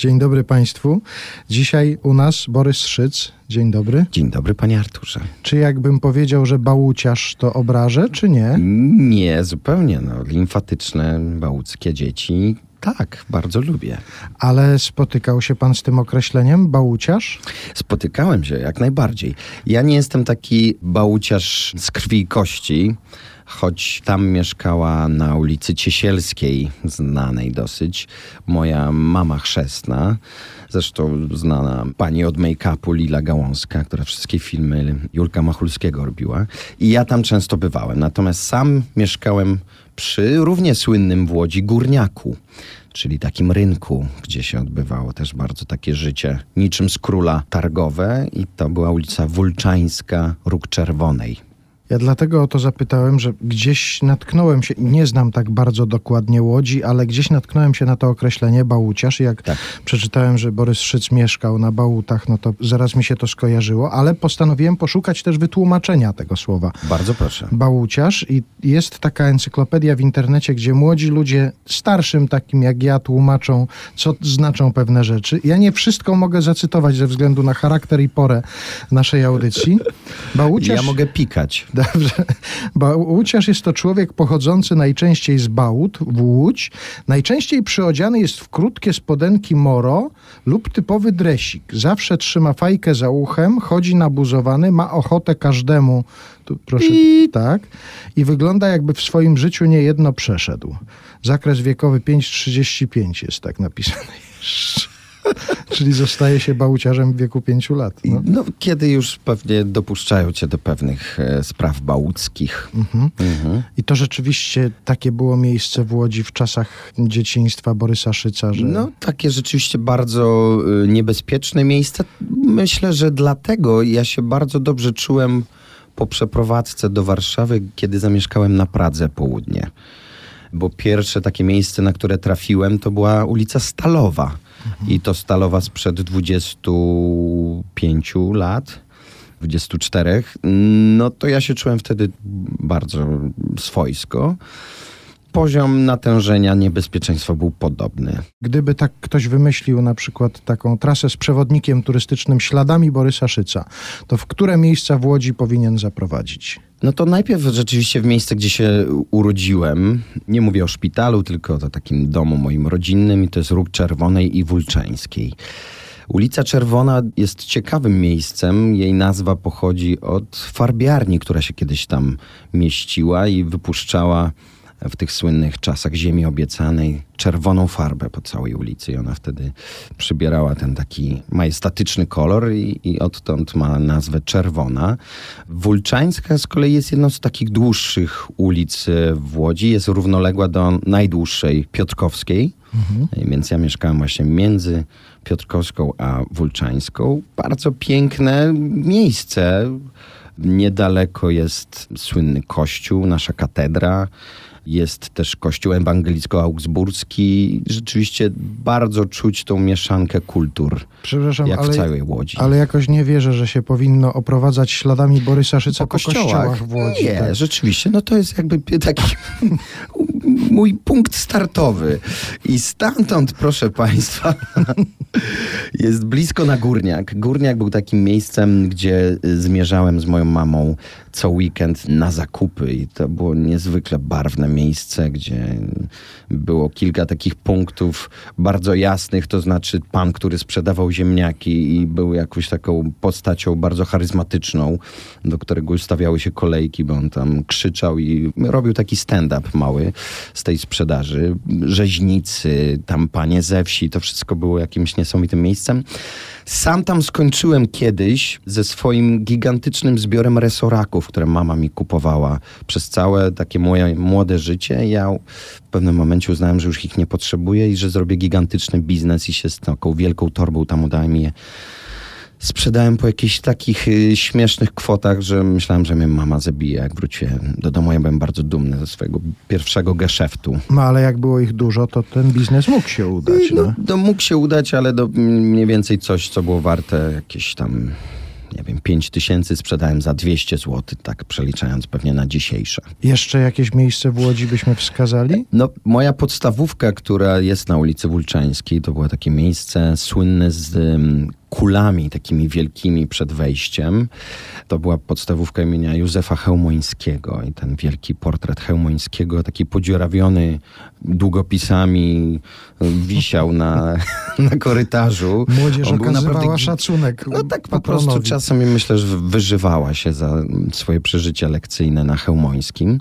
Dzień dobry Państwu. Dzisiaj u nas Borys Szyc. Dzień dobry. Dzień dobry, panie Arturze. Czy jakbym powiedział, że bałuciarz to obrażę, czy nie? Nie, zupełnie. No, limfatyczne, bałuckie dzieci. Tak, bardzo lubię. Ale spotykał się pan z tym określeniem bałuciarz? Spotykałem się jak najbardziej. Ja nie jestem taki bałuciarz z krwi i kości, choć tam mieszkała na ulicy Ciesielskiej, znanej dosyć, moja mama chrzestna. Zresztą znana pani od make-upu Lila Gałązka, która wszystkie filmy Julka Machulskiego robiła. I ja tam często bywałem. Natomiast sam mieszkałem przy równie słynnym w Łodzi Górniaku, czyli takim rynku, gdzie się odbywało też bardzo takie życie, niczym z króla targowe. I to była ulica Wulczańska, Róg Czerwonej. Ja dlatego o to zapytałem, że gdzieś natknąłem się, nie znam tak bardzo dokładnie Łodzi, ale gdzieś natknąłem się na to określenie bałuciarz jak Tak. przeczytałem, że Borys Szyc mieszkał na Bałutach, no to zaraz mi się to skojarzyło, ale postanowiłem poszukać też wytłumaczenia tego słowa. Bardzo proszę. Bałuciarz i jest taka encyklopedia w internecie, gdzie młodzi ludzie starszym takim jak ja tłumaczą, co znaczą pewne rzeczy. Ja nie wszystko mogę zacytować ze względu na charakter i porę naszej audycji. Bałuciarz... Ja mogę pikać. Dobrze. Bałuciarz jest to człowiek pochodzący najczęściej z Bałut, w Łódź. Najczęściej przyodziany jest w krótkie spodenki moro lub typowy dresik. Zawsze trzyma fajkę za uchem, chodzi nabuzowany, ma ochotę każdemu. Tu proszę, tak. I wygląda jakby w swoim życiu niejedno przeszedł. Zakres wiekowy 5-35 jest tak napisane jeszcze. Czyli zostaje się bałuciarzem w wieku 5 lat. No. No, kiedy już pewnie dopuszczają cię do pewnych e, spraw bałuckich. Mhm. Mhm. I to rzeczywiście takie było miejsce w Łodzi w czasach dzieciństwa Borysa Szyca, że No, takie rzeczywiście bardzo y, niebezpieczne miejsce. Myślę, że dlatego ja się bardzo dobrze czułem po przeprowadzce do Warszawy, kiedy zamieszkałem na Pradze Południe. Bo pierwsze takie miejsce, na które trafiłem, to była ulica Stalowa. I to Stalowa sprzed 25 lat. 24, no to ja się czułem wtedy bardzo swojsko. Poziom natężenia niebezpieczeństwa był podobny. gdyby tak ktoś wymyślił na przykład taką trasę z przewodnikiem turystycznym śladami Borysa Szyca, to w które miejsca w Łodzi powinien zaprowadzić? No to najpierw rzeczywiście w miejsce, gdzie się urodziłem. Nie mówię o szpitalu, tylko o takim domu moim rodzinnym i to jest Róg Czerwonej i Wulczańskiej. Ulica Czerwona jest ciekawym miejscem. Jej nazwa pochodzi od farbiarni, która się kiedyś tam mieściła i wypuszczała w tych słynnych czasach ziemi obiecanej czerwoną farbę po całej ulicy i ona wtedy przybierała ten taki majestatyczny kolor i, i odtąd ma nazwę czerwona. Wulczańska z kolei jest jedną z takich dłuższych ulic e, w Łodzi. Jest równoległa do najdłuższej Piotrkowskiej, E, więc ja mieszkałem właśnie między Piotrkowską a Wulczańską. Bardzo piękne miejsce. Niedaleko jest słynny kościół, nasza katedra. Jest też kościół ewangelicko-augsburski. Rzeczywiście bardzo czuć tą mieszankę kultur, Przepraszam, jak w ale, całej Łodzi. ale jakoś nie wierzę, że się powinno oprowadzać śladami Borysa Szyca po, kościołach w Łodzi. Nie, tak. rzeczywiście, no to jest jakby taki mój punkt startowy. I stamtąd, proszę Państwa, jest blisko na Górniak. Górniak był takim miejscem, gdzie zmierzałem z moją mamą co weekend na zakupy i to było niezwykle barwne miejsce, gdzie było kilka takich punktów bardzo jasnych, to znaczy pan, który sprzedawał ziemniaki i był jakąś taką postacią bardzo charyzmatyczną, do którego ustawiały się kolejki, bo on tam krzyczał i robił taki stand-up mały z tej sprzedaży. Rzeźnicy, tam panie ze wsi, to wszystko było jakimś niesamowitym miejscem. Sam tam skończyłem kiedyś ze swoim gigantycznym zbiorem resoraków, które mama mi kupowała przez całe takie moje młode życie. Ja w pewnym momencie uznałem, że już ich nie potrzebuję i że zrobię gigantyczny biznes i się z taką wielką torbą tam udałem je sprzedałem po jakichś takich y, śmiesznych kwotach, że myślałem, że mnie mama zabije, jak wróciłem do domu. Ja byłem bardzo dumny ze swojego pierwszego geszeftu. No ale jak było ich dużo, to ten biznes mógł się udać. No, No. to mógł się udać, ale do, mniej więcej coś, co było warte jakieś tam nie wiem, 5 tysięcy sprzedałem za 200 zł, tak przeliczając pewnie na dzisiejsze. Jeszcze jakieś miejsce w Łodzi byśmy wskazali? No, moja podstawówka, która jest na ulicy Wulczańskiej, to było takie miejsce słynne z um, kulami takimi wielkimi przed wejściem. To była podstawówka imienia Józefa Chełmońskiego i ten wielki portret Chełmońskiego, taki podziurawiony długopisami, wisiał na, na korytarzu. Młodzież On naprawdę, szacunek No tak po prostu czasem myślę, że wyżywała się za swoje przeżycia lekcyjne na Chełmońskim.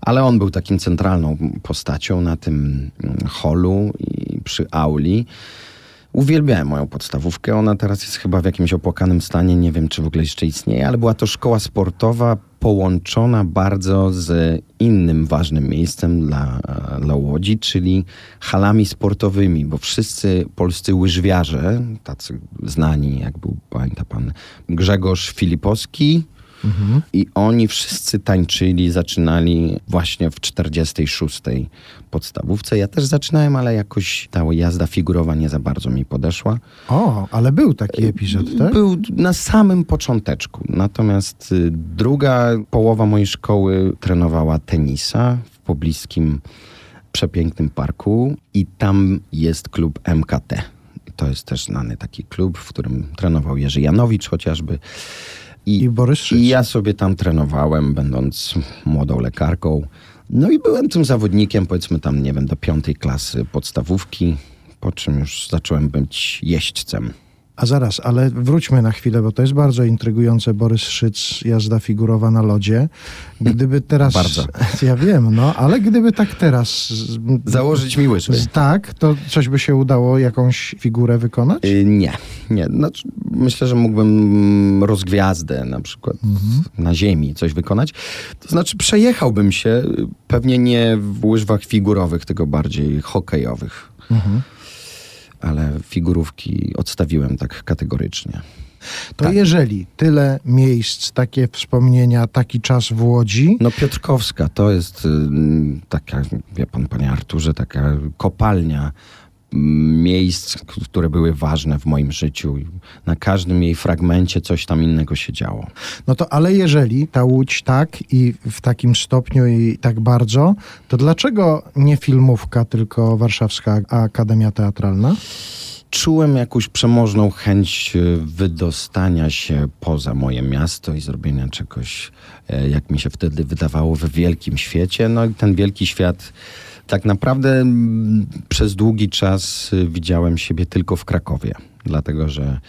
Ale on był takim centralną postacią na tym holu i przy auli. Uwielbiałem moją podstawówkę. Ona teraz jest chyba w jakimś opłakanym stanie. Nie wiem, czy w ogóle jeszcze istnieje, ale była to szkoła sportowa połączona bardzo z innym ważnym miejscem dla, dla Łodzi, czyli halami sportowymi, bo wszyscy polscy łyżwiarze, tacy znani, jak był, pamięta pan, Grzegorz Filipowski, Mhm. I oni wszyscy tańczyli, zaczynali właśnie w 46 podstawówce. Ja też zaczynałem, ale jakoś ta jazda figurowa nie za bardzo mi podeszła. O, ale był taki epizod, tak? Był na samym począteczku. Natomiast y, druga połowa mojej szkoły trenowała tenisa w pobliskim przepięknym parku i tam jest klub MKT. To jest też znany taki klub, w którym trenował Jerzy Janowicz chociażby. I, I Borys. I ja sobie tam trenowałem, będąc młodą lekarką. No i byłem tym zawodnikiem, powiedzmy tam, nie wiem, do piątej klasy podstawówki, po czym już zacząłem być jeźdźcem. A zaraz, ale wróćmy na chwilę, bo to jest bardzo intrygujące. Borys Szyc, jazda figurowa na lodzie. Gdyby teraz... Bardzo. Ja wiem, no, ale gdyby tak teraz... Założyć mi łyżwy. Tak, to coś by się udało, jakąś figurę wykonać? Yy, nie, nie. Znaczy, myślę, że mógłbym rozgwiazdę na przykład mhm. na ziemi coś wykonać. To znaczy przejechałbym się, pewnie nie w łyżwach figurowych, tylko bardziej hokejowych. Mhm ale figurówki odstawiłem tak kategorycznie. To tak. jeżeli tyle miejsc, takie wspomnienia, taki czas w Łodzi. No Piotrkowska to jest y, taka, wie pan, panie Arturze, taka kopalnia miejsc, które były ważne w moim życiu. Na każdym jej fragmencie coś tam innego się działo. No to ale jeżeli ta Łódź tak i w takim stopniu i tak bardzo, to dlaczego nie filmówka, tylko Warszawska Akademia Teatralna? Czułem jakąś przemożną chęć e, wydostania się poza moje miasto i zrobienia czegoś, e, jak mi się wtedy wydawało, w wielkim świecie. No i ten wielki świat tak naprawdę mm, przez długi czas y, widziałem siebie tylko w Krakowie, dlatego że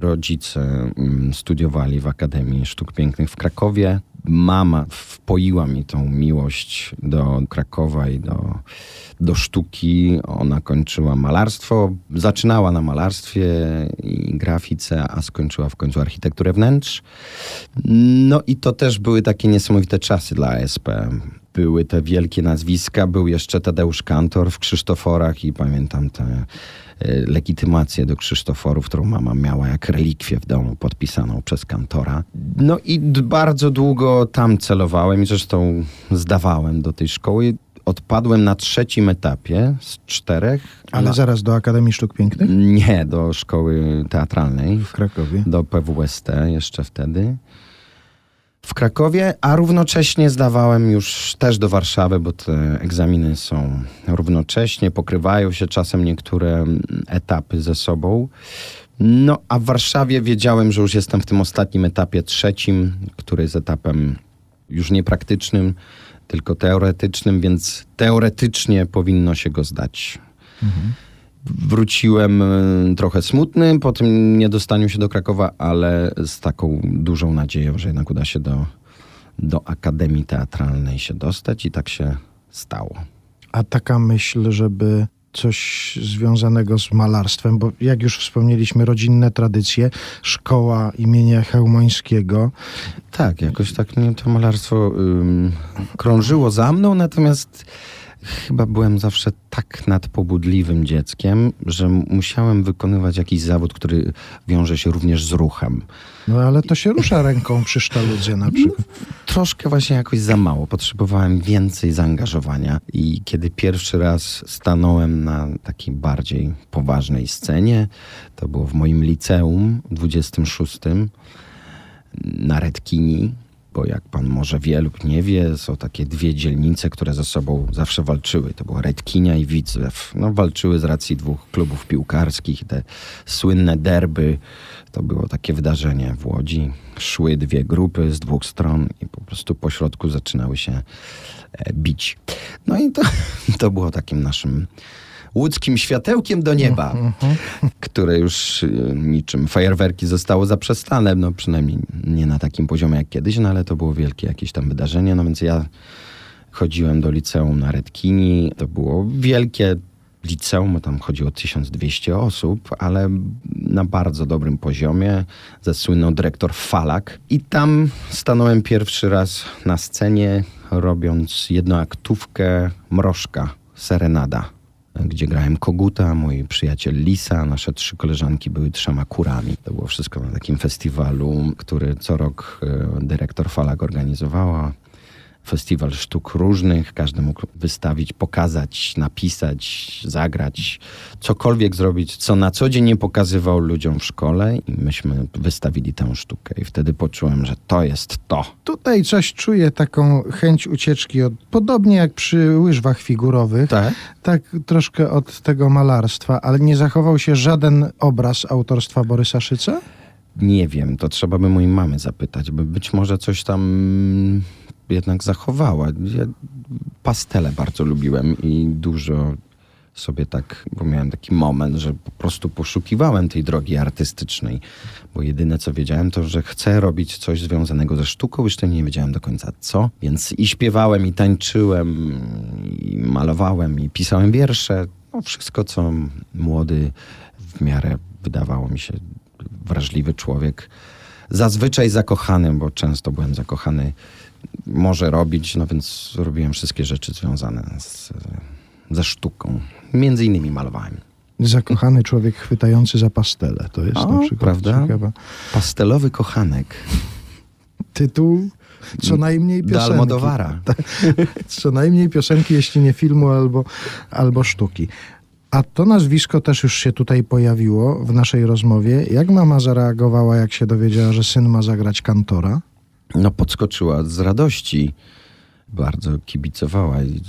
rodzice mm, studiowali w Akademii Sztuk Pięknych w Krakowie. Mama wpoiła mi tą miłość do Krakowa i do, do sztuki. Ona kończyła malarstwo, zaczynała na malarstwie i grafice, a skończyła w końcu architekturę wnętrz. No i to też były takie niesamowite czasy dla ASP były te wielkie nazwiska. Był jeszcze Tadeusz Kantor w Krzysztoforach i pamiętam tę e, legitymację do Krzysztoforów, którą mama miała jak relikwię w domu podpisaną przez Kantora. No i bardzo długo tam celowałem i zresztą zdawałem do tej szkoły. Odpadłem na trzecim etapie z czterech. Ale na... zaraz do Akademii Sztuk Pięknych? Nie, do szkoły teatralnej. W Krakowie. Do PWST jeszcze wtedy w Krakowie, a równocześnie zdawałem już też do Warszawy, bo te egzaminy są równocześnie, pokrywają się czasem niektóre etapy ze sobą. No, a w Warszawie wiedziałem, że już jestem w tym ostatnim etapie trzecim, który jest etapem już nie praktycznym, tylko teoretycznym, więc teoretycznie powinno się go zdać. Mhm. Wróciłem y, trochę smutny po tym niedostaniu się do Krakowa, ale z taką dużą nadzieją, że jednak uda się do, do Akademii Teatralnej się dostać i tak się stało. A taka myśl, żeby coś związanego z malarstwem, bo jak już wspomnieliśmy, rodzinne tradycje, szkoła imienia Chełmońskiego. Tak, jakoś tak mnie to malarstwo ym, krążyło za mną, natomiast Chyba byłem zawsze tak nadpobudliwym dzieckiem, że musiałem wykonywać jakiś zawód, który wiąże się również z ruchem. No ale to się rusza ręką przy sztaludzie na przykład. No, troszkę właśnie jakoś za mało. Potrzebowałem więcej zaangażowania i kiedy pierwszy raz stanąłem na takiej bardziej poważnej scenie, to było w moim liceum 26, na Redkini, bo jak pan może wie lub nie wie, są takie dwie dzielnice, które ze sobą zawsze walczyły. To była Redkinia i Widzew. No, walczyły z racji dwóch klubów piłkarskich. Te słynne derby to było takie wydarzenie w Łodzi. Szły dwie grupy z dwóch stron i po prostu po środku zaczynały się e, bić. No i to, to było takim naszym łódzkim światełkiem do nieba, które już y, niczym fajerwerki zostało zaprzestane, no przynajmniej nie na takim poziomie jak kiedyś, no ale to było wielkie jakieś tam wydarzenie, no więc ja chodziłem do liceum na Redkini, to było wielkie liceum, bo tam chodziło 1200 osób, ale na bardzo dobrym poziomie, ze słynną dyrektor Falak. I tam stanąłem pierwszy raz na scenie, robiąc jednoaktówkę Mrożka, Serenada gdzie grałem Koguta, mój przyjaciel Lisa, nasze trzy koleżanki były trzema kurami. To było wszystko na takim festiwalu, który co rok e, dyrektor Falak organizowała. Festiwal sztuk różnych, każdy mógł wystawić, pokazać, napisać, zagrać, cokolwiek zrobić, co na co dzień nie pokazywał ludziom w szkole i myśmy wystawili tę sztukę i wtedy poczułem, że to jest to. Tutaj coś czuję, taką chęć ucieczki, od, podobnie jak przy łyżwach figurowych, Tak? tak troszkę od tego malarstwa, ale nie zachował się żaden obraz autorstwa Borysa Szyca? Nie wiem, to trzeba by mojej mamy zapytać, by być może coś tam jednak zachowała. Ja pastele bardzo lubiłem i dużo sobie tak, bo miałem taki moment, że po prostu poszukiwałem tej drogi artystycznej, bo jedyne co wiedziałem to, że chcę robić coś związanego ze sztuką, jeszcze nie wiedziałem do końca co, więc i śpiewałem, i tańczyłem, i malowałem, i pisałem wiersze, no wszystko co młody w miarę wydawało mi się wrażliwy człowiek, zazwyczaj zakochany, bo często byłem zakochany, może robić, no więc robiłem wszystkie rzeczy związane z, ze sztuką. Między innymi malowałem. Zakochany człowiek chwytający za pastele. To jest O, na przykład prawda? ciekawa. Pastelowy kochanek Tytuł co najmniej do piosenki. Almodowara. Co najmniej piosenki, jeśli nie filmu albo, albo sztuki. A to nazwisko też już się tutaj pojawiło w naszej rozmowie. Jak mama zareagowała, jak się dowiedziała, że syn ma zagrać kantora? No podskoczyła z radości. Bardzo kibicowała i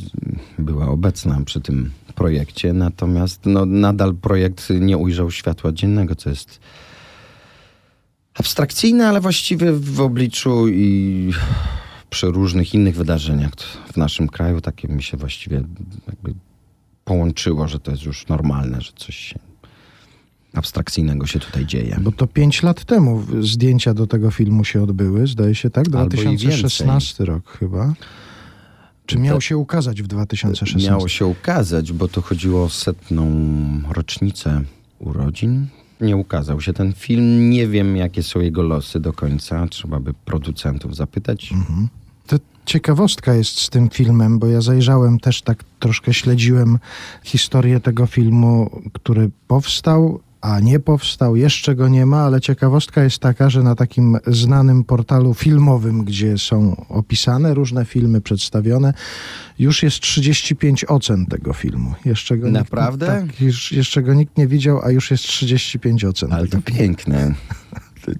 była obecna przy tym projekcie. Natomiast no, nadal projekt nie ujrzał światła dziennego, co jest abstrakcyjne, ale właściwie w obliczu i przy różnych innych wydarzeniach w naszym kraju takie mi się właściwie jakby połączyło, że to jest już normalne, że coś się abstrakcyjnego się tutaj dzieje. Bo to pięć lat temu zdjęcia do tego filmu się odbyły, zdaje się tak? Albo i 2016 rok chyba. Czy miał się ukazać w 2016? Miało się ukazać, bo to chodziło o setną rocznicę urodzin. Nie ukazał się ten film. Nie wiem, jakie są jego losy do końca. Trzeba by producentów zapytać. To ciekawostka jest z tym filmem, bo ja zajrzałem też tak troszkę śledziłem historię tego filmu, który powstał, a nie powstał, jeszcze go nie ma, ale ciekawostka jest taka, że na takim znanym portalu filmowym, gdzie są opisane różne filmy przedstawione, już jest 35 ocen tego filmu. Jeszcze go Naprawdę? Nikt, tak, już, jeszcze go nikt nie widział, a już jest 35 ocen. Ale to piękne.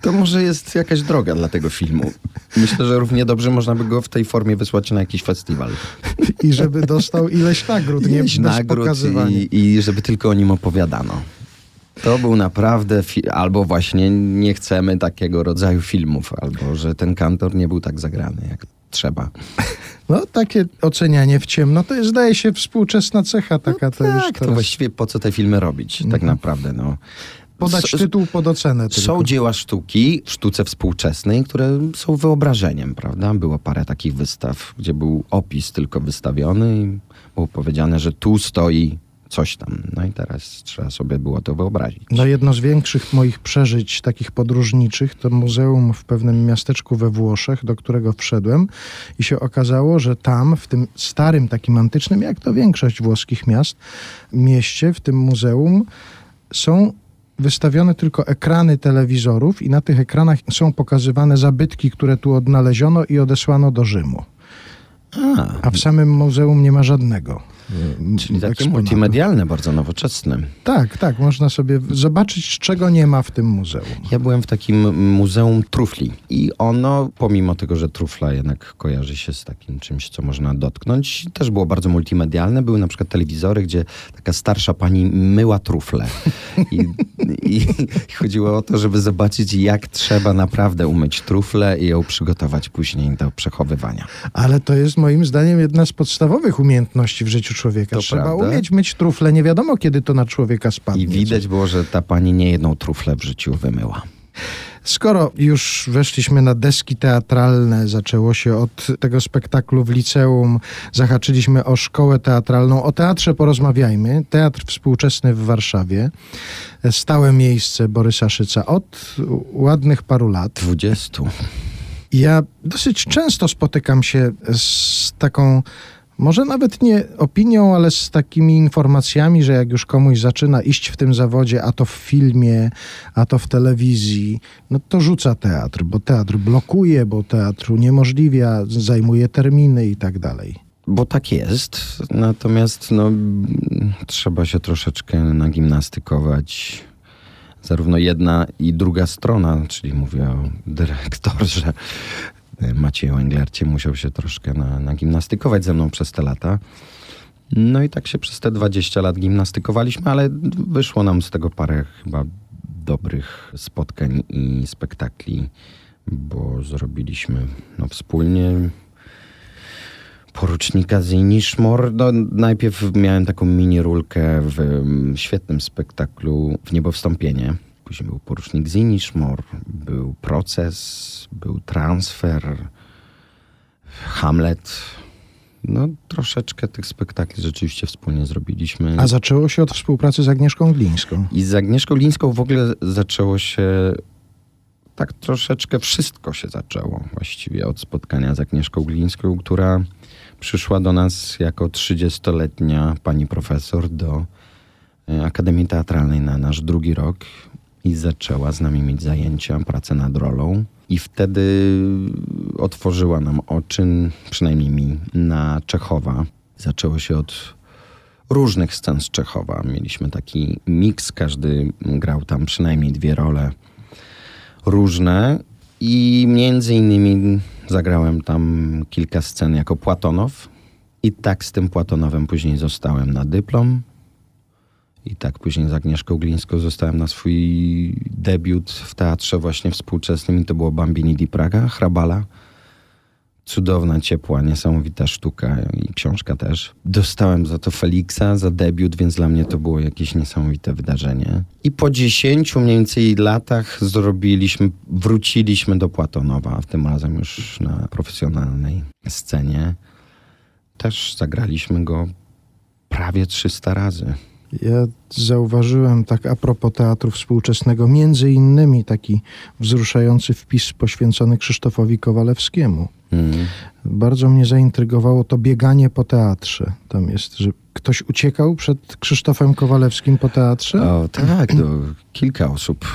To może jest jakaś droga dla tego filmu. Myślę, że równie dobrze można by go w tej formie wysłać na jakiś festiwal. I żeby dostał ileś nagród, nie Ileś nagród i, i żeby tylko o nim opowiadano. To był naprawdę, albo właśnie nie chcemy takiego rodzaju filmów, albo że ten kantor nie był tak zagrany jak trzeba. No takie ocenianie w ciemno to jest, zdaje się, współczesna cecha taka to już tak, to teraz. właściwie po co te filmy robić, tak naprawdę. No. Podać S- tytuł pod ocenę tylko. Są dzieła sztuki w sztuce współczesnej, które są wyobrażeniem, prawda? Było parę takich wystaw, gdzie był opis tylko wystawiony i było powiedziane, że tu stoi coś tam. No i teraz trzeba sobie było to wyobrazić. No jedno z większych moich przeżyć takich podróżniczych to muzeum w pewnym miasteczku we Włoszech, do którego wszedłem i się okazało, że tam w tym starym takim antycznym, jak to większość włoskich miast, mieście, w tym muzeum są wystawione tylko ekrany telewizorów i na tych ekranach są pokazywane zabytki, które tu odnaleziono i odesłano do Rzymu. A, A w samym muzeum nie ma żadnego. E, Czyli takie multimedialne, bardzo nowoczesne. Tak, tak, można sobie zobaczyć, czego nie ma w tym muzeum. Ja byłem w takim muzeum trufli i ono, pomimo tego, że trufla jednak kojarzy się z takim czymś, co można dotknąć, też było bardzo multimedialne. Były na przykład telewizory, gdzie taka starsza pani myła trufle. I, i, i chodziło o to, żeby zobaczyć, jak trzeba naprawdę umyć truflę i ją przygotować później do przechowywania. Ale to jest moim zdaniem jedna z podstawowych umiejętności w życiu człowieka. To Trzeba prawda. umieć myć trufle. Nie wiadomo, kiedy to na człowieka spadnie. I widać było, że ta pani nie jedną truflę w życiu wymyła. Skoro już weszliśmy na deski teatralne, zaczęło się od tego spektaklu w liceum, zahaczyliśmy o szkołę teatralną, o teatrze porozmawiajmy. Teatr współczesny w Warszawie, stałe miejsce Borysa Szyca od ładnych paru lat. 20. Ja dosyć często spotykam się z taką, może nawet nie opinią, ale z takimi informacjami, że jak już komuś zaczyna iść w tym zawodzie, a to w filmie, a to w telewizji, no to rzuca teatr, bo teatr blokuje, bo teatr uniemożliwia, zajmuje terminy i tak dalej. Bo tak jest, natomiast no, trzeba się troszeczkę nagimnastykować. Zarówno jedna i druga strona, czyli mówię o dyrektorze y, Macieju Englercie, musiał się troszkę na, nagimnastykować ze mną przez te lata. No i tak się przez te 20 lat gimnastykowaliśmy, ale wyszło nam z tego parę chyba dobrych spotkań i spektakli, bo zrobiliśmy no, wspólnie porucznika Ziniszmor. No, najpierw miałem taką mini rulkę w świetnym spektaklu w Niebowstąpienie. Później był porucznik Ziniszmor, był proces, był transfer, Hamlet. No troszeczkę tych spektakli rzeczywiście wspólnie zrobiliśmy. A zaczęło się od współpracy z Agnieszką Glińską. I z Agnieszką Lińską w ogóle zaczęło się tak troszeczkę wszystko się zaczęło właściwie od spotkania z Agnieszką Glińską, która przyszła do nas jako 30-letnia pani profesor do e, Akademii Teatralnej na nasz drugi rok i zaczęła z nami mieć zajęcia, pracę nad rolą. I wtedy otworzyła nam oczy, przynajmniej mi, na Czechowa. Zaczęło się od różnych scen z Czechowa. Mieliśmy taki miks, każdy grał tam przynajmniej dwie role różne i między innymi zagrałem tam kilka scen jako Płatonow i tak z tym Płatonowem później zostałem na dyplom i tak później z Agnieszką Glińską zostałem na swój debiut w teatrze właśnie współczesnym i to było Bambini di Praga, Hrabala. Cudowna, ciepła, niesamowita sztuka i książka też. Dostałem za to Feliksa, za debiut, więc dla mnie to było jakieś niesamowite wydarzenie. I po dziesięciu mniej więcej latach zrobiliśmy, wróciliśmy do Płatonowa, tym razem już na profesjonalnej scenie. Też zagraliśmy go prawie 300 razy. Ja zauważyłem tak a propos teatru współczesnego, między innymi taki wzruszający wpis poświęcony Krzysztofowi Kowalewskiemu. Mm. Bardzo mnie zaintrygowało to bieganie po teatrze. Tam jest, że ktoś uciekał przed Krzysztofem Kowalewskim po teatrze. O tak, to kilka osób.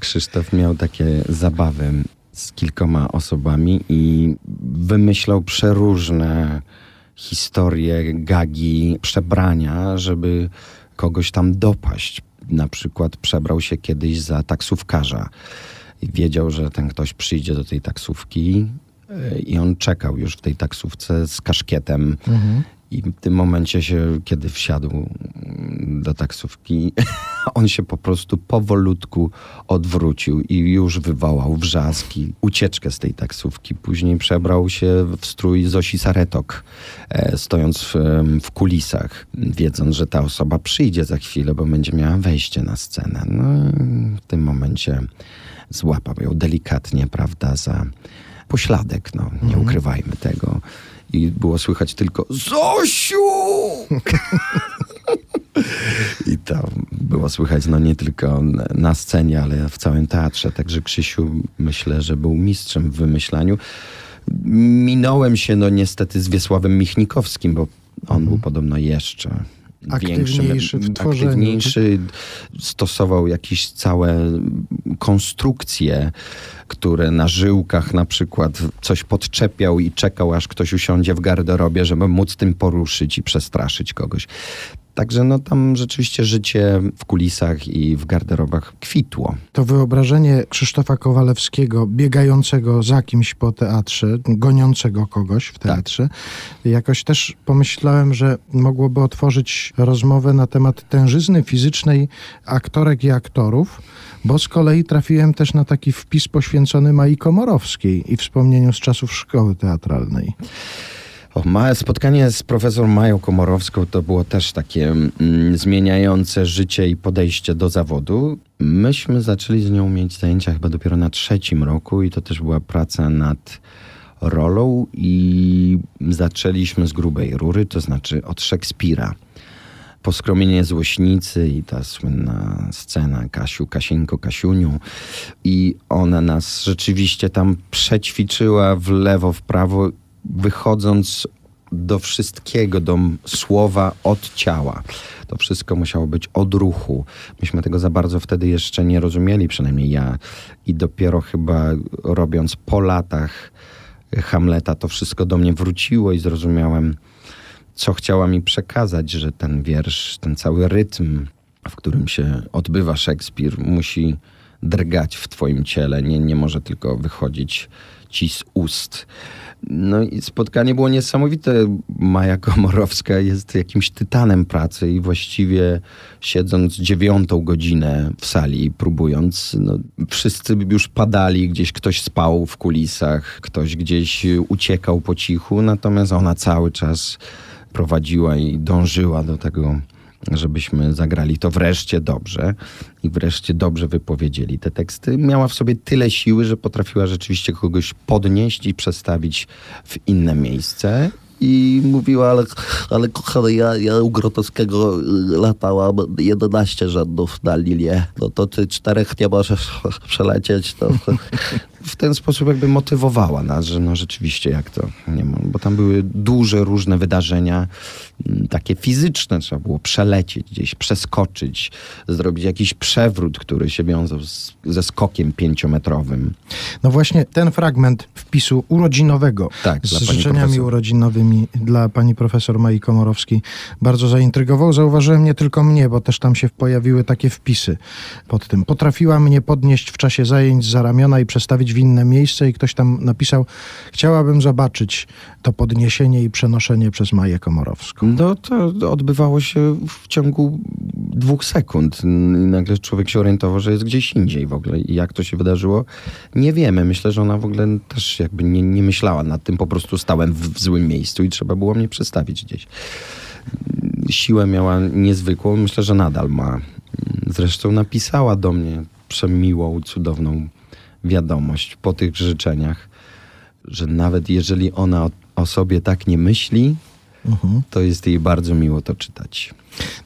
Krzysztof miał takie zabawy z kilkoma osobami i wymyślał przeróżne historie, gagi, przebrania, żeby kogoś tam dopaść. Na przykład przebrał się kiedyś za taksówkarza wiedział, że ten ktoś przyjdzie do tej taksówki e, i on czekał już w tej taksówce z kaszkietem Mhm. I w tym momencie się, kiedy wsiadł mm, do taksówki, on się po prostu powolutku odwrócił i już wywołał wrzaski, ucieczkę z tej taksówki. Później przebrał się w strój Zosi Saretok, e, stojąc w, w kulisach, wiedząc, że ta osoba przyjdzie za chwilę, bo będzie miała wejście na scenę. No i w tym momencie złapał ją delikatnie, prawda, za pośladek, no, nie ukrywajmy tego. I było słychać tylko Zosiu! I to było słychać no nie tylko na- na scenie, ale w całym teatrze. Także Krzysiu myślę, że był mistrzem w wymyślaniu. Minąłem się no niestety z Wiesławem Michnikowskim, bo on był podobno jeszcze Aktywniejszy w tworzeniu. Aktywniejszy, stosował jakieś całe konstrukcje, które na żyłkach na przykład coś podczepiał i czekał, aż ktoś usiądzie w garderobie, żeby móc tym poruszyć i przestraszyć kogoś. Także no tam rzeczywiście życie w kulisach i w garderobach kwitło. To wyobrażenie Krzysztofa Kowalewskiego biegającego za kimś po teatrze, goniącego kogoś w teatrze, tak. jakoś też pomyślałem, że mogłoby otworzyć rozmowę na temat tężyzny fizycznej aktorek i aktorów, bo z kolei trafiłem też na taki wpis poświęcony Mai Komorowskiej i wspomnieniu z czasów szkoły teatralnej. Spotkanie z profesor Mają Komorowską to było też takie mm, zmieniające życie i podejście do zawodu. Myśmy zaczęli z nią mieć zajęcia chyba dopiero na trzecim roku i to też była praca nad rolą i zaczęliśmy z grubej rury, to znaczy od Szekspira. Poskromienie złośnicy i ta słynna scena Kasiu, Kasieńko, Kasiuniu. I ona nas rzeczywiście tam przećwiczyła w lewo, w prawo wychodząc do wszystkiego, do słowa od ciała. To wszystko musiało być od ruchu. Myśmy tego za bardzo wtedy jeszcze nie rozumieli, przynajmniej ja. I dopiero chyba robiąc po latach Hamleta, to wszystko do mnie wróciło i zrozumiałem, co chciała mi przekazać, że ten wiersz, ten cały rytm, w którym się odbywa Szekspir, musi drgać w twoim ciele, nie, nie może tylko wychodzić ci z ust. No i spotkanie było niesamowite. Maja Komorowska jest jakimś tytanem pracy i właściwie siedząc dziewiątą godzinę w sali, próbując, no, wszyscy już padali, gdzieś ktoś spał w kulisach, ktoś gdzieś uciekał po cichu, natomiast ona cały czas prowadziła i dążyła do tego żebyśmy zagrali to wreszcie dobrze i wreszcie dobrze wypowiedzieli te teksty. Miała w sobie tyle siły, że potrafiła rzeczywiście kogoś podnieść i przestawić w inne miejsce i mówiła, ale, ale kochany, ja, ja u Grotowskiego latałam 11 rzędów na linię. No to ty czterech nie możesz przelecieć. To... W ten sposób jakby motywowała nas, że no rzeczywiście jak to, nie ma, bo tam były duże różne wydarzenia, takie fizyczne, trzeba było przelecieć gdzieś, przeskoczyć, zrobić jakiś przewrót, który się wiązał z, ze skokiem pięciometrowym. No właśnie ten fragment wpisu urodzinowego tak, z życzeniami urodzinowymi dla pani profesor Mai Komorowskiej bardzo zaintrygował. Zauważyłem nie tylko mnie, bo też tam się pojawiły takie wpisy pod tym. Potrafiła mnie podnieść w czasie zajęć za ramiona i przestawić w inne miejsce i ktoś tam napisał, chciałabym zobaczyć to podniesienie i przenoszenie przez Maję Komorowską. No to odbywało się w ciągu dwóch sekund. Nagle człowiek się orientował, że jest gdzieś indziej w ogóle. I jak to się wydarzyło, nie wiemy. Myślę, że ona w ogóle też jakby nie, nie myślała nad tym. Po prostu stałem w, w złym miejscu i trzeba było mnie przestawić gdzieś. Siłę miała niezwykłą. Myślę, że nadal ma. Zresztą napisała do mnie przemiłą, cudowną wiadomość po tych życzeniach, że nawet jeżeli ona o, o sobie tak nie myśli, uh-huh. to jest jej bardzo miło to czytać.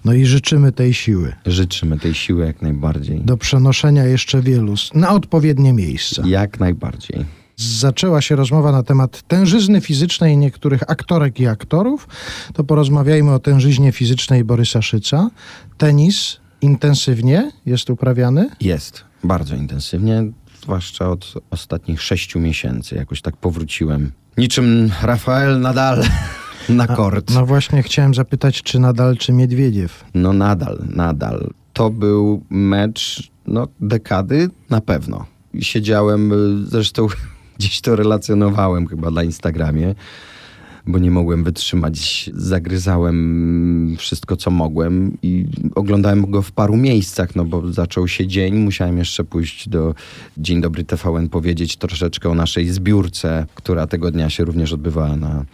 No i życzymy tej siły. Życzymy tej siły jak najbardziej. Do przenoszenia jeszcze wielu na odpowiednie miejsca. Jak najbardziej. Zaczęła się rozmowa na temat tężyzny fizycznej niektórych aktorek i aktorów. To porozmawiajmy o tężyźnie fizycznej Borysa Szyca. Tenis intensywnie jest uprawiany? Jest, bardzo intensywnie, zwłaszcza od ostatnich sześciu miesięcy. Jakoś tak powróciłem. Niczym Rafael Nadal na kort. no właśnie chciałem zapytać, czy nadal, czy Miedwiediew? No nadal, nadal. To był mecz, no dekady na pewno. Siedziałem, zresztą gdzieś to relacjonowałem chyba na Instagramie, bo nie mogłem wytrzymać. Zagryzałem wszystko, co mogłem i oglądałem go w paru miejscach, no bo zaczął się dzień, musiałem jeszcze pójść do Dzień Dobry TVN powiedzieć troszeczkę o naszej zbiórce, która tego dnia się również odbywała na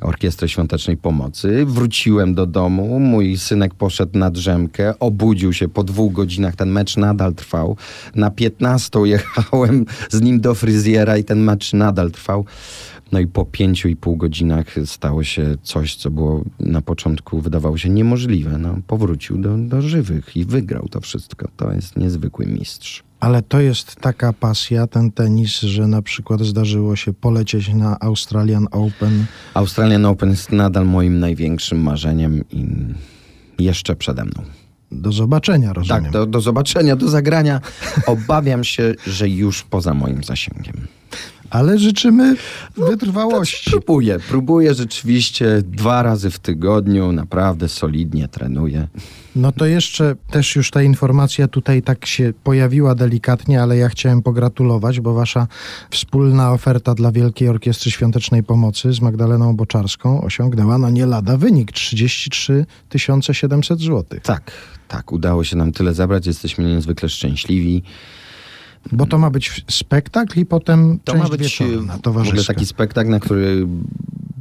Orkiestrę Świątecznej Pomocy. Wróciłem do domu, mój synek poszedł na drzemkę, obudził się po dwóch godzinach, ten mecz nadal trwał. Na 15 jechałem z nim do fryzjera i ten mecz nadal trwał. No i po pięciu i pół godzinach stało się coś, co było na początku wydawało się niemożliwe. No, powrócił do, do żywych i wygrał to wszystko. To jest niezwykły mistrz. Ale to jest taka pasja, ten tenis, że na przykład zdarzyło się polecieć na Australian Open. Australian Open jest nadal moim największym marzeniem i jeszcze przede mną. Do zobaczenia, rozumiem. Tak, do, do zobaczenia, do zagrania. Obawiam się, że już poza moim zasięgiem. Ale życzymy wytrwałości. Próbuję, próbuję rzeczywiście dwa razy w tygodniu, naprawdę solidnie trenuję. No to jeszcze też już ta informacja tutaj tak się pojawiła delikatnie, ale ja chciałem pogratulować, bo wasza wspólna oferta dla Wielkiej Orkiestry Świątecznej Pomocy z Magdaleną Boczarską osiągnęła no nie lada wynik 33 700 zł. Tak, tak, udało się nam tyle zabrać, jesteśmy niezwykle szczęśliwi. Bo to ma być spektakl i potem To część ma być wieczorna, w ogóle taki spektakl, na który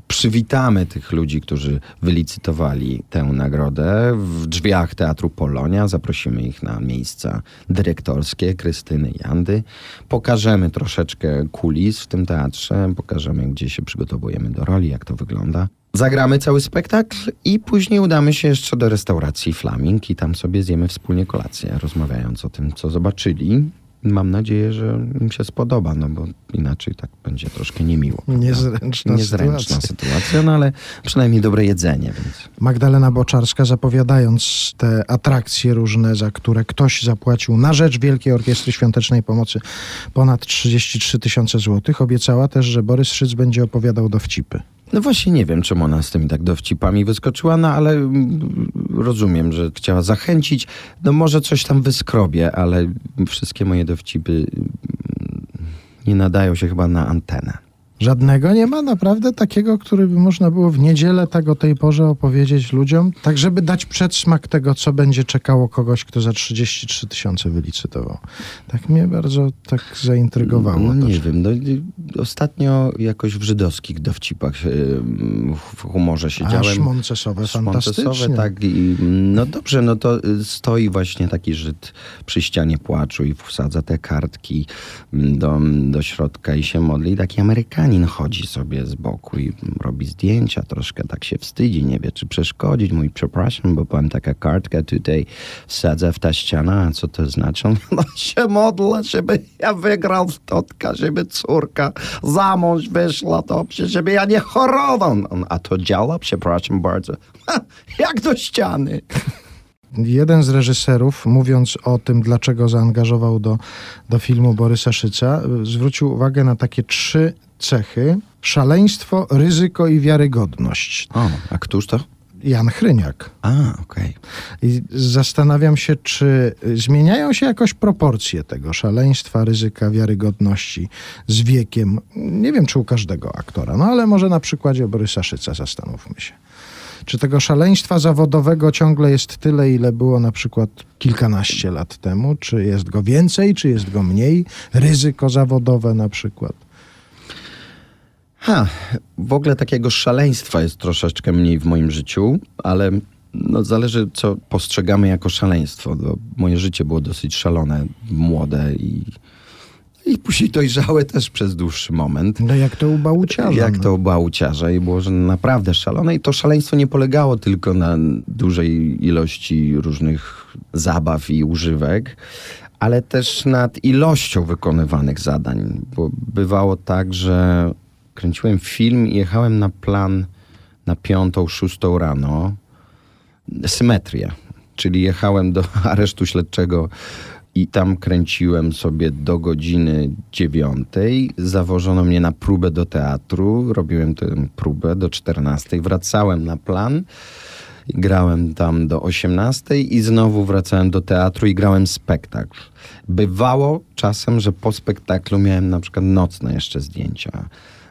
przywitamy tych ludzi, którzy wylicytowali tę nagrodę. W drzwiach Teatru Polonia zaprosimy ich na miejsca dyrektorskie Krystyny Jandy. Pokażemy troszeczkę kulis w tym teatrze, pokażemy gdzie się przygotowujemy do roli, jak to wygląda. Zagramy cały spektakl i później udamy się jeszcze do restauracji Flaming i tam sobie zjemy wspólnie kolację, rozmawiając o tym, co zobaczyli. Mam nadzieję, że im się spodoba, no bo inaczej tak będzie troszkę niemiło. prawda? Niezręczna Niezręczna sytuacja. sytuacja, no ale przynajmniej dobre jedzenie, więc... Magdalena Boczarska zapowiadając te atrakcje różne, za które ktoś zapłacił na rzecz Wielkiej Orkiestry Świątecznej Pomocy ponad 33 tysiące złotych, obiecała też, że Borys Szyc będzie opowiadał dowcipy. No właśnie nie wiem, czemu ona z tymi tak dowcipami wyskoczyła, no ale mm, rozumiem, że chciała zachęcić. No może coś tam wyskrobie, ale wszystkie moje dowcipy mm, nie nadają się chyba na antenę. Żadnego nie ma naprawdę takiego, który by można było w niedzielę tak o tej porze opowiedzieć ludziom, tak żeby dać przedsmak tego, co będzie czekało kogoś, kto za 33 tysiące wylicytował. Tak mnie bardzo tak zaintrygowało. No nie wiem, no, ostatnio jakoś w żydowskich dowcipach w humorze A siedziałem. szmoncesowe fantastycznie. Tak. I, no dobrze, no to y, stoi właśnie taki Żyd przy ścianie płaczu i wsadza te kartki mm, do, do środka i się modli. Taki Amerykanin chodzi sobie z boku i robi zdjęcia, troszkę tak się wstydzi, nie wie czy przeszkodzić. Mówi, przepraszam, bo pan taka kartka tutaj wsadza w ta ściana, a co to znaczy? On, No się modlę, żeby ja wygrał w totka, żeby córka za mąż wyszła dobrze, żeby ja nie chorował. On, a to działa? Przepraszam bardzo. Ha, jak do ściany. Jeden z reżyserów, mówiąc o tym, dlaczego zaangażował do, do filmu Borysa Szyca, zwrócił uwagę na takie trzy cechy. Szaleństwo, ryzyko i wiarygodność. O, a któż to? Jan Chryniak. A, okej. I zastanawiam się, czy zmieniają się jakoś proporcje tego szaleństwa, ryzyka, wiarygodności z wiekiem. Nie wiem, czy u każdego aktora, no ale może na przykładzie Borysa Szyca zastanówmy się. Czy tego szaleństwa zawodowego ciągle jest tyle, ile było na przykład kilkanaście lat temu? Czy jest go więcej, czy jest go mniej? Ryzyko zawodowe na przykład. Ha, w ogóle takiego szaleństwa jest troszeczkę mniej w moim życiu, ale no, zależy, co postrzegamy jako szaleństwo. No, moje życie było dosyć szalone, młode i, i później dojrzałe też przez dłuższy moment. No jak to u Bałuciarza. Jak no. to u Bałuciarza i było że naprawdę szalone. I to szaleństwo nie polegało tylko na dużej ilości różnych zabaw i używek, ale też nad ilością wykonywanych zadań. Bo bywało tak, że kręciłem film i jechałem na plan na piątą, szóstą rano. Symetria. Czyli jechałem do aresztu śledczego i tam kręciłem sobie do godziny dziewiątej. Zawożono mnie na próbę do teatru. Robiłem tę próbę do czternastej. Wracałem na plan. Grałem tam do 18 i znowu wracałem do teatru i grałem spektakl. Bywało czasem, że po spektaklu miałem na przykład nocne jeszcze zdjęcia.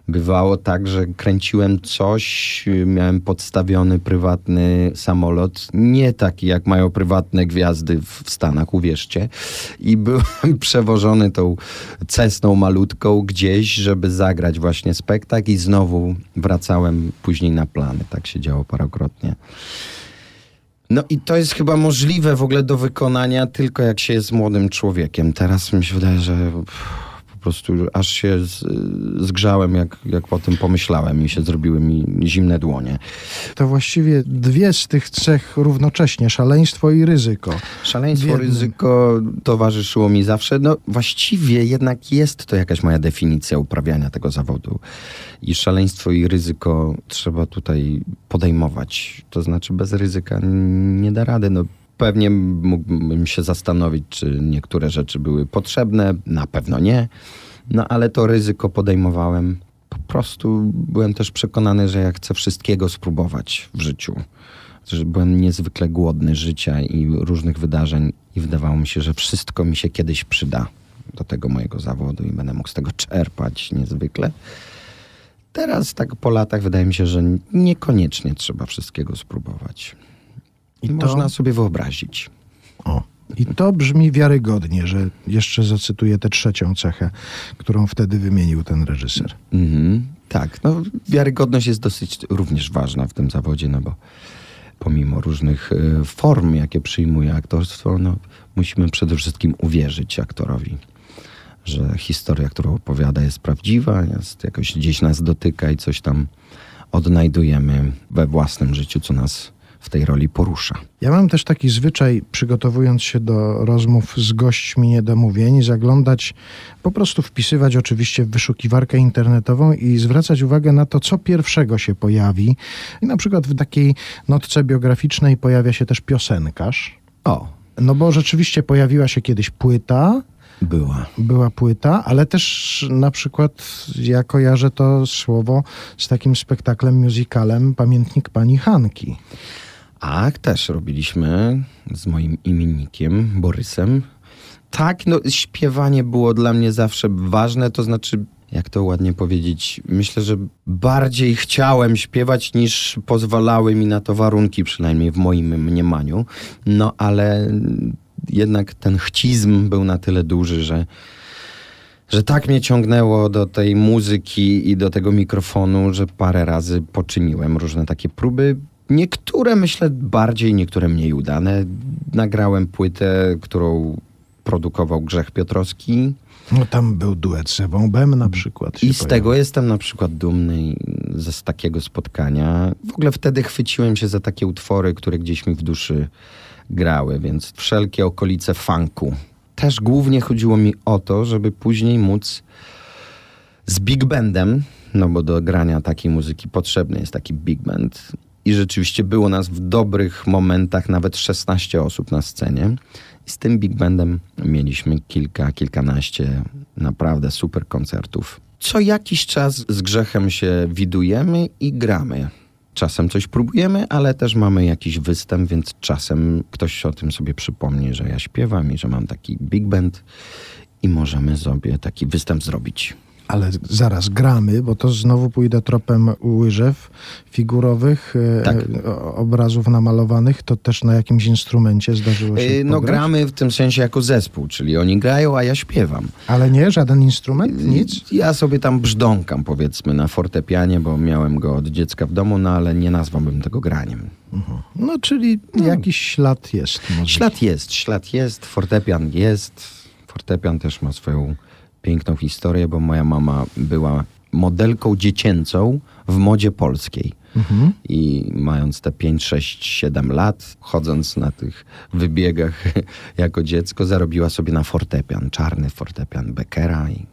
Bywało tak, że kręciłem coś, miałem podstawiony prywatny samolot, nie taki jak mają prywatne gwiazdy w Stanach, uwierzcie. I byłem przewożony tą cesną malutką gdzieś, żeby zagrać właśnie spektakl i znowu wracałem później na plany. Tak się działo parokrotnie. No i to jest chyba możliwe w ogóle do wykonania tylko jak się jest młodym człowiekiem. Teraz mi się wydaje, że prostu aż się zgrzałem, jak, jak o tym pomyślałem i się zrobiły mi zimne dłonie. To właściwie dwie z tych cech równocześnie, szaleństwo i ryzyko. Szaleństwo, ryzyko towarzyszyło mi zawsze. No właściwie jednak jest to jakaś moja definicja uprawiania tego zawodu. I szaleństwo i ryzyko trzeba tutaj podejmować. To znaczy bez ryzyka nie da rady. No, pewnie mógłbym się zastanowić, czy niektóre rzeczy były potrzebne. Na pewno nie. No ale to ryzyko podejmowałem. Po prostu byłem też przekonany, że ja chcę wszystkiego spróbować w życiu że byłem niezwykle głodny życia i różnych wydarzeń i wydawało mi się, że wszystko mi się kiedyś przyda do tego mojego zawodu i będę mógł z tego czerpać niezwykle. Teraz tak po latach wydaje mi się, że niekoniecznie trzeba wszystkiego spróbować. I to- można sobie wyobrazić. O. I to brzmi wiarygodnie, że jeszcze zacytuję tę trzecią cechę, którą wtedy wymienił ten reżyser. Mhm. Tak, no wiarygodność jest dosyć również ważna w tym zawodzie, no bo pomimo różnych y, form, jakie przyjmuje aktorstwo, no musimy przede wszystkim uwierzyć aktorowi, że historia, którą opowiada jest prawdziwa, jest jakoś gdzieś nas dotyka i coś tam odnajdujemy we własnym życiu, co nas w tej roli porusza. Ja mam też taki zwyczaj, przygotowując się do rozmów z gośćmi niedomówień, zaglądać, po prostu wpisywać oczywiście w wyszukiwarkę internetową i zwracać uwagę na to, co pierwszego się pojawi. I na przykład w takiej notce biograficznej pojawia się też piosenkarz. O, No bo rzeczywiście pojawiła się kiedyś płyta, była. była płyta, ale też na przykład ja kojarzę to słowo z takim spektaklem, musicalem Pamiętnik Pani Hanki. A, też robiliśmy z moim imiennikiem, Borysem. Tak, no śpiewanie było dla mnie zawsze ważne, to znaczy, jak to ładnie powiedzieć, myślę, że bardziej chciałem śpiewać niż pozwalały mi na to warunki, przynajmniej w moim mniemaniu. No, ale jednak ten chcizm był na tyle duży, że że tak mnie ciągnęło do tej muzyki i do tego mikrofonu, że parę razy poczyniłem różne takie próby. Niektóre myślę bardziej, niektóre mniej udane. Nagrałem płytę, którą produkował Grzech Piotrowski No tam był duet z Ewą Bem na przykład. i z pojawił. tego jestem na przykład dumny ze z takiego spotkania. W ogóle wtedy chwyciłem się za takie utwory, które gdzieś mi w duszy grały, więc wszelkie okolice funku. Też głównie chodziło mi o to, żeby później móc z big bandem, no bo do grania takiej muzyki potrzebny jest taki big band. I rzeczywiście było nas w dobrych momentach nawet 16 osób na scenie. I z tym big bandem mieliśmy kilka, kilkanaście naprawdę super koncertów. Co jakiś czas z grzechem się widujemy i gramy. Czasem coś próbujemy, ale też mamy jakiś występ, więc czasem ktoś o tym sobie przypomni, że ja śpiewam i że mam taki big band i możemy sobie taki występ zrobić. Ale zaraz gramy, bo to znowu pójdę tropem łyżew figurowych, e, Tak. e, obrazów namalowanych. To też na jakimś instrumencie zdarzyło się Yy, No pograć? gramy w tym sensie jako zespół, czyli oni grają, a ja śpiewam. Ale nie, żaden instrument? Nic? Ja sobie tam brzdąkam powiedzmy na fortepianie, bo miałem go od dziecka w domu, no ale nie nazwałbym tego graniem. No, czyli jakiś ślad jest. Ślad jest, ślad jest, fortepian jest. Fortepian też ma swoją piękną historię, bo moja mama była modelką dziecięcą w modzie polskiej. Mhm. I mając te 5, 6, 7 lat, chodząc na tych wybiegach jako dziecko, zarobiła sobie na fortepian, czarny fortepian Beckera i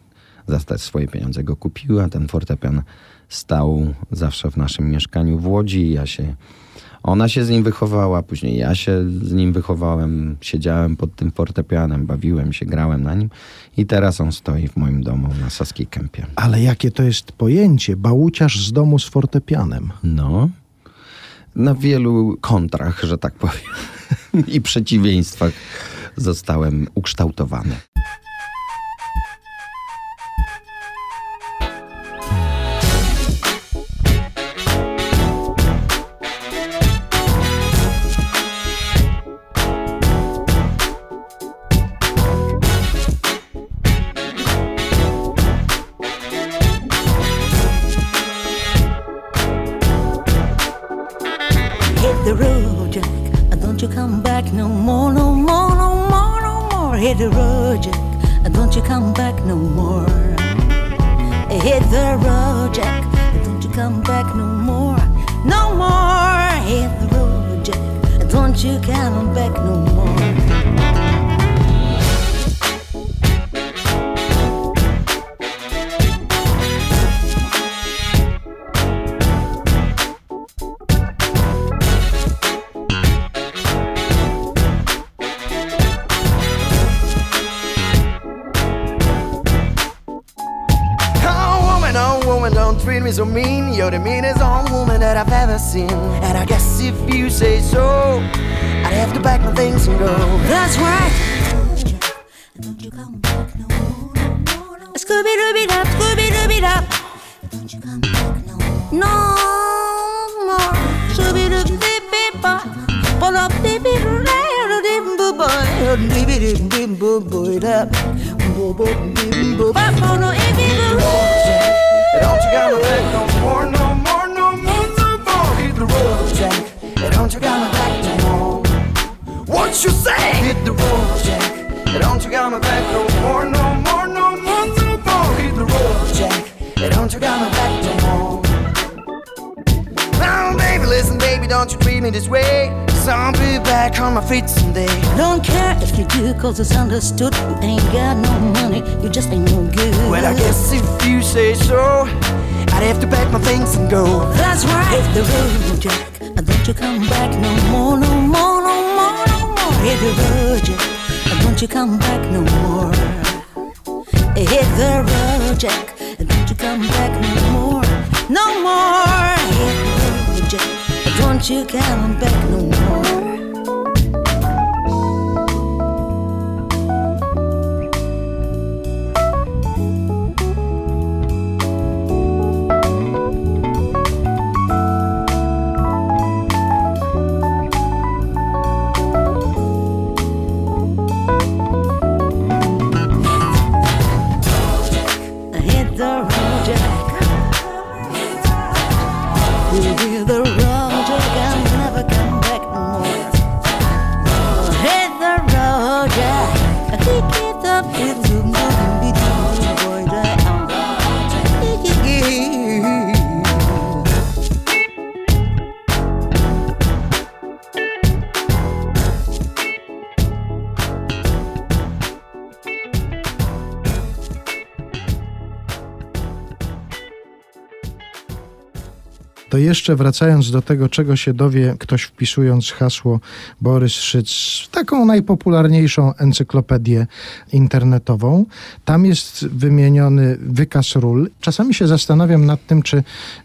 za te swoje pieniądze go kupiła. Ten fortepian stał zawsze w naszym mieszkaniu w Łodzi i ja się... Ona się z nim wychowała, później ja się z nim wychowałem, siedziałem pod tym fortepianem, bawiłem się, grałem na nim i teraz on stoi w moim domu na Saskiej Kępie. Ale jakie to jest pojęcie? Bałuciarz z domu z fortepianem. No. Na wielu kontrach, że tak powiem, i przeciwieństwach zostałem ukształtowany. Treat me so mean. You're the meanest old woman that I've ever seen. And I guess if you say so, I'd have to pack my things and go. That's right. Don't you come back no more. Scooby Dooby Doo, Scooby Dooby Doo. Don't you come back no more. No more. Scooby Dooby Doo, Bop. Pull up, dip it, rattle, dip, boo, boy. Dip it, dip, dip, boo, boy, dip. Boo, boo, dip, boo, bop, oh, no, if it. Don't you come back no more, no more, no more, no more. Hit the road, Jack. Don't you come back no more. What you say? Hit the road, Jack. Don't you come back no more, no more, no more, no more. Hit the road, Jack. Don't you come back no more. Listen, baby, don't you treat me this way. So I'll be back on my feet someday. Don't care if you do, cause it's understood. You ain't got no money, you just ain't no good. Well, I guess if you say so, I'd have to pack my things and go. That's right. Hit the road, Jack. Don't you come back no more, no more, no more, no more. Hit the road, Jack. Don't you come back no more. Hit the road, Jack. and Don't you come back Don't you come back no more. Jeszcze wracając do tego, czego się dowie ktoś wpisując hasło Borys Szyc w taką najpopularniejszą encyklopedię internetową. Tam jest wymieniony wykaz ról. Czasami się zastanawiam nad tym, czy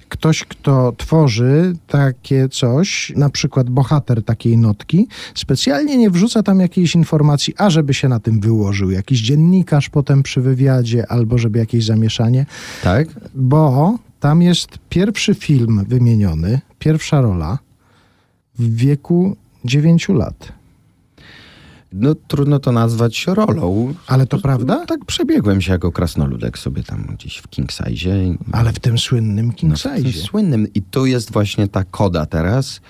ktoś, kto tworzy takie coś, na przykład bohater takiej notki, specjalnie nie wrzuca tam jakiejś informacji, a żeby się na tym wyłożył jakiś dziennikarz potem przy wywiadzie, albo żeby jakieś zamieszanie Tak? bo tam jest pierwszy film wymieniony, pierwsza rola w wieku 9 lat. No trudno to nazwać rolą. Ale to prawda? Tak przebiegłem się jako krasnoludek sobie tam gdzieś w King Size. Ale w tym słynnym King No, w tym Size. słynnym. I tu jest właśnie ta koda teraz,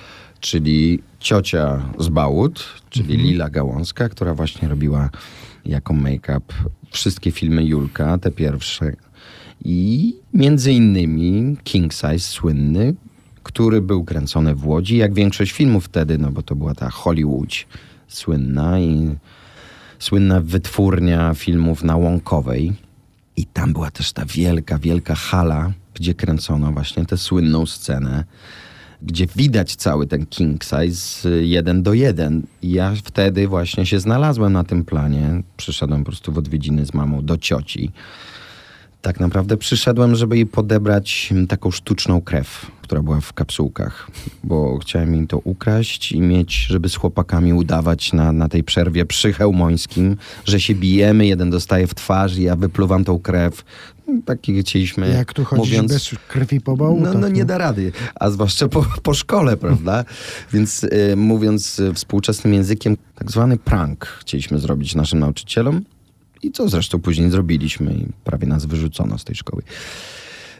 czyli ciocia z Bałut, czyli Mhm. Lila Gałązka, która właśnie robiła jako make-up wszystkie filmy Julka, te pierwsze. I między innymi King Size słynny, który był kręcony w Łodzi, jak większość filmów wtedy, no bo to była ta Hollywood słynna i słynna wytwórnia filmów na Łąkowej. I tam była też ta wielka, wielka hala, gdzie kręcono właśnie tę słynną scenę, gdzie widać cały ten king size y, jeden do jeden. I ja wtedy właśnie się znalazłem na tym planie. Przyszedłem po prostu w odwiedziny z mamą do cioci. Tak naprawdę przyszedłem, żeby jej podebrać mm, taką sztuczną krew, która była w kapsułkach, bo chciałem im to ukraść i mieć, żeby z chłopakami udawać na, na tej przerwie przy Chełmońskim, że się bijemy, jeden dostaje w twarz i ja wypluwam tą krew. Takie chcieliśmy, Jak tu chodzisz mówiąc... bez krwi po bałutach. No, no nie da rady, a zwłaszcza po, po szkole, prawda? Więc y, mówiąc y, współczesnym językiem, tak zwany prank chcieliśmy zrobić naszym nauczycielom i co zresztą później zrobiliśmy i prawie nas wyrzucono z tej szkoły.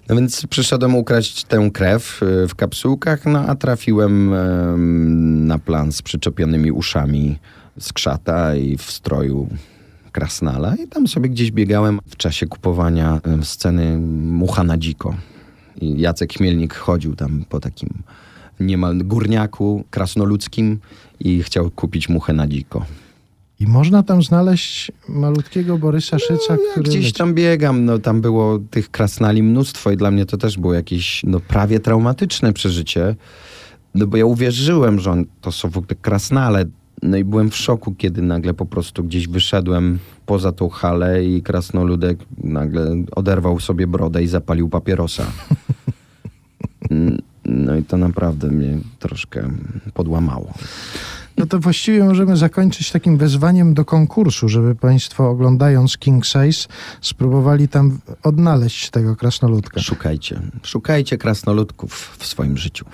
No więc przyszedłem ukraść tę krew y, w kapsułkach, no a trafiłem em, na plan z przyczepionymi uszami z krzata i w stroju Krasnala i tam sobie gdzieś biegałem w czasie kupowania sceny Mucha na dziko. I Jacek Chmielnik chodził tam po takim niemal górniaku krasnoludzkim i chciał kupić muchę na dziko. I można tam znaleźć malutkiego Borysa Szyca, Ja który gdzieś leci. tam biegam, no tam było tych krasnali mnóstwo i dla mnie to też było jakieś no, prawie traumatyczne przeżycie. No bo ja uwierzyłem, że on, to są w ogóle krasnale. No i byłem w szoku, kiedy nagle po prostu gdzieś wyszedłem poza tą halę i krasnoludek nagle oderwał sobie brodę i zapalił papierosa. No i to naprawdę mnie troszkę podłamało. No to właściwie możemy zakończyć takim wezwaniem do konkursu, żeby Państwo oglądając King Size spróbowali tam odnaleźć tego krasnoludka. Szukajcie, szukajcie krasnoludków w swoim życiu.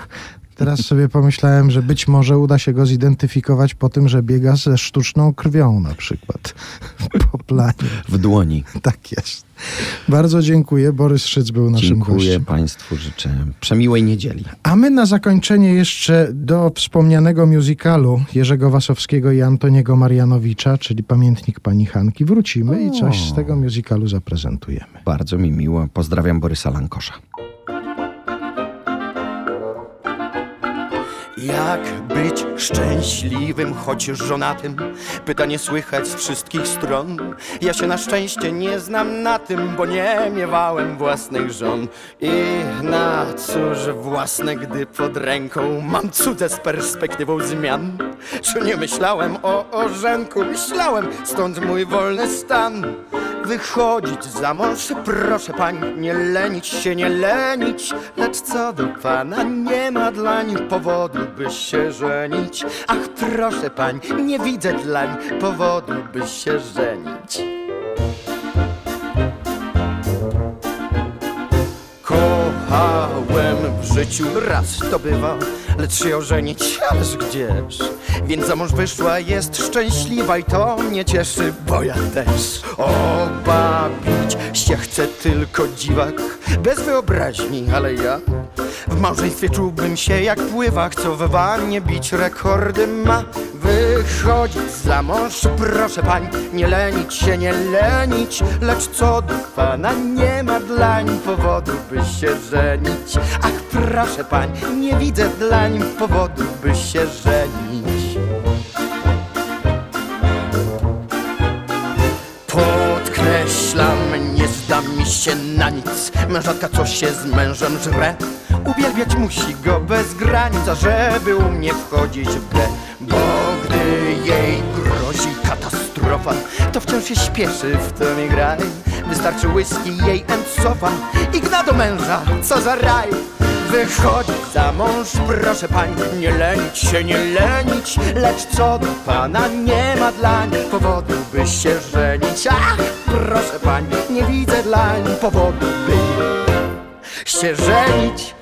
Teraz sobie pomyślałem, że być może uda się go zidentyfikować po tym, że biega ze sztuczną krwią na przykład po planie. W dłoni. Tak jest. Bardzo dziękuję. Borys Szyc był naszym Dziękuję gościem. Państwu, życzę przemiłej niedzieli. A my na zakończenie jeszcze do wspomnianego musicalu Jerzego Wasowskiego i Antoniego Marianowicza, czyli Pamiętnik Pani Hanki, wrócimy i coś z tego musicalu zaprezentujemy. Bardzo mi miło. Pozdrawiam Borysa Lankosza. Jak być szczęśliwym, choć żonatym? Pytanie słychać z wszystkich stron. Ja się na szczęście nie znam na tym, bo nie miewałem własnych żon. I na cóż własne, gdy pod ręką mam cudze z perspektywą zmian. Czy nie myślałem o orzenku? Myślałem, stąd mój wolny stan. Wychodzić za mąż, proszę pań, nie lenić się, nie lenić. Lecz co do pana, nie ma dlań powodu, by się żenić. Ach, proszę pań, nie widzę dlań powodu, by się żenić. Kochałem w życiu raz to bywa, lecz się ożenić, ależ gdzież? Więc za mąż wyszła, jest szczęśliwa i to mnie cieszy, bo ja też. Obawić się chce tylko dziwak, bez wyobraźni, ale ja w małżeństwie czułbym się jak pływak, co w wannie bić rekordy ma. Wychodzić za mąż, proszę pań, nie lenić się, nie lenić, lecz co do pana nie ma dlań powodu, by się żenić. Ach, proszę pań, nie widzę dlań powodu, by się żenić. Podkreślam, nie zdam mi się na nic Mężatka, co się z mężem żre Uwielbiać musi go bez granic żeby u mnie wchodzić w grę. Bo gdy jej grozi katastrofa To wciąż się śpieszy w to mi graj. Wystarczy whisky jej encofa I gna do męża, co za raj. Wychodzi za mąż, proszę pań, nie lenić się, nie lenić, lecz co do pana nie ma dlań. Powodu, by się żenić. Ach, proszę pań, nie widzę dlań. Powodu, by się żenić.